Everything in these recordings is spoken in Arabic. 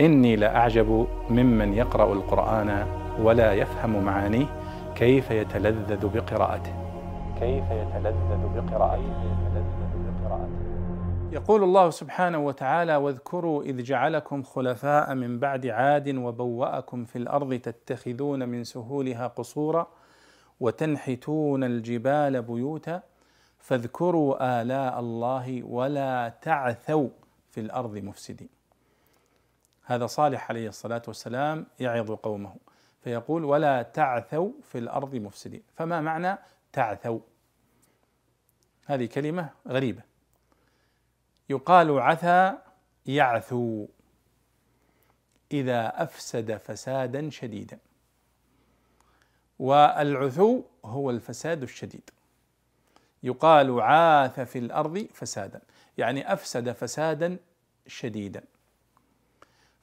إني لأعجب ممن يقرأ القرآن ولا يفهم معانيه كيف يتلذذ بقراءته. كيف يتلذذ بقراءته. يقول الله سبحانه وتعالى واذكروا إذ جعلكم خلفاء من بعد عاد وبوأكم في الأرض تتخذون من سهولها قصورا وتنحتون الجبال بيوتا فاذكروا آلاء الله ولا تعثوا في الأرض مفسدين. هذا صالح عليه الصلاة والسلام يعظ قومه فيقول ولا تعثوا في الأرض مفسدين. فما معنى تعثوا؟ هذه كلمة غريبة. يقال عثى يعثو إذا أفسد فسادا شديدا. والعثو هو الفساد الشديد. يقال عاث في الأرض فسادا. يعني أفسد فسادا شديدا.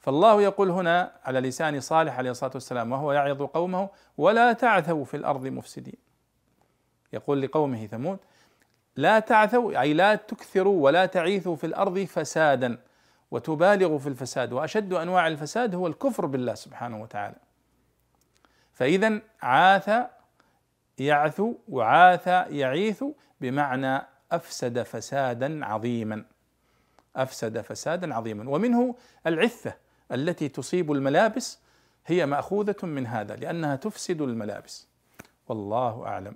فالله يقول هنا على لسان صالح عليه الصلاة والسلام وهو يعظ قومه ولا تعثوا في الأرض مفسدين. يقول لقومه ثمود لا تعثوا أي لا تكثروا ولا تعيثوا في الأرض فسادا وتبالغوا في الفساد وأشد أنواع الفساد هو الكفر بالله سبحانه وتعالى. فإذا عاث يعثو وعاث يعيث بمعنى أفسد فسادا عظيما. أفسد فسادا عظيما. ومنه العثة. التي تصيب الملابس هي مأخوذة من هذا لأنها تفسد الملابس. والله أعلم.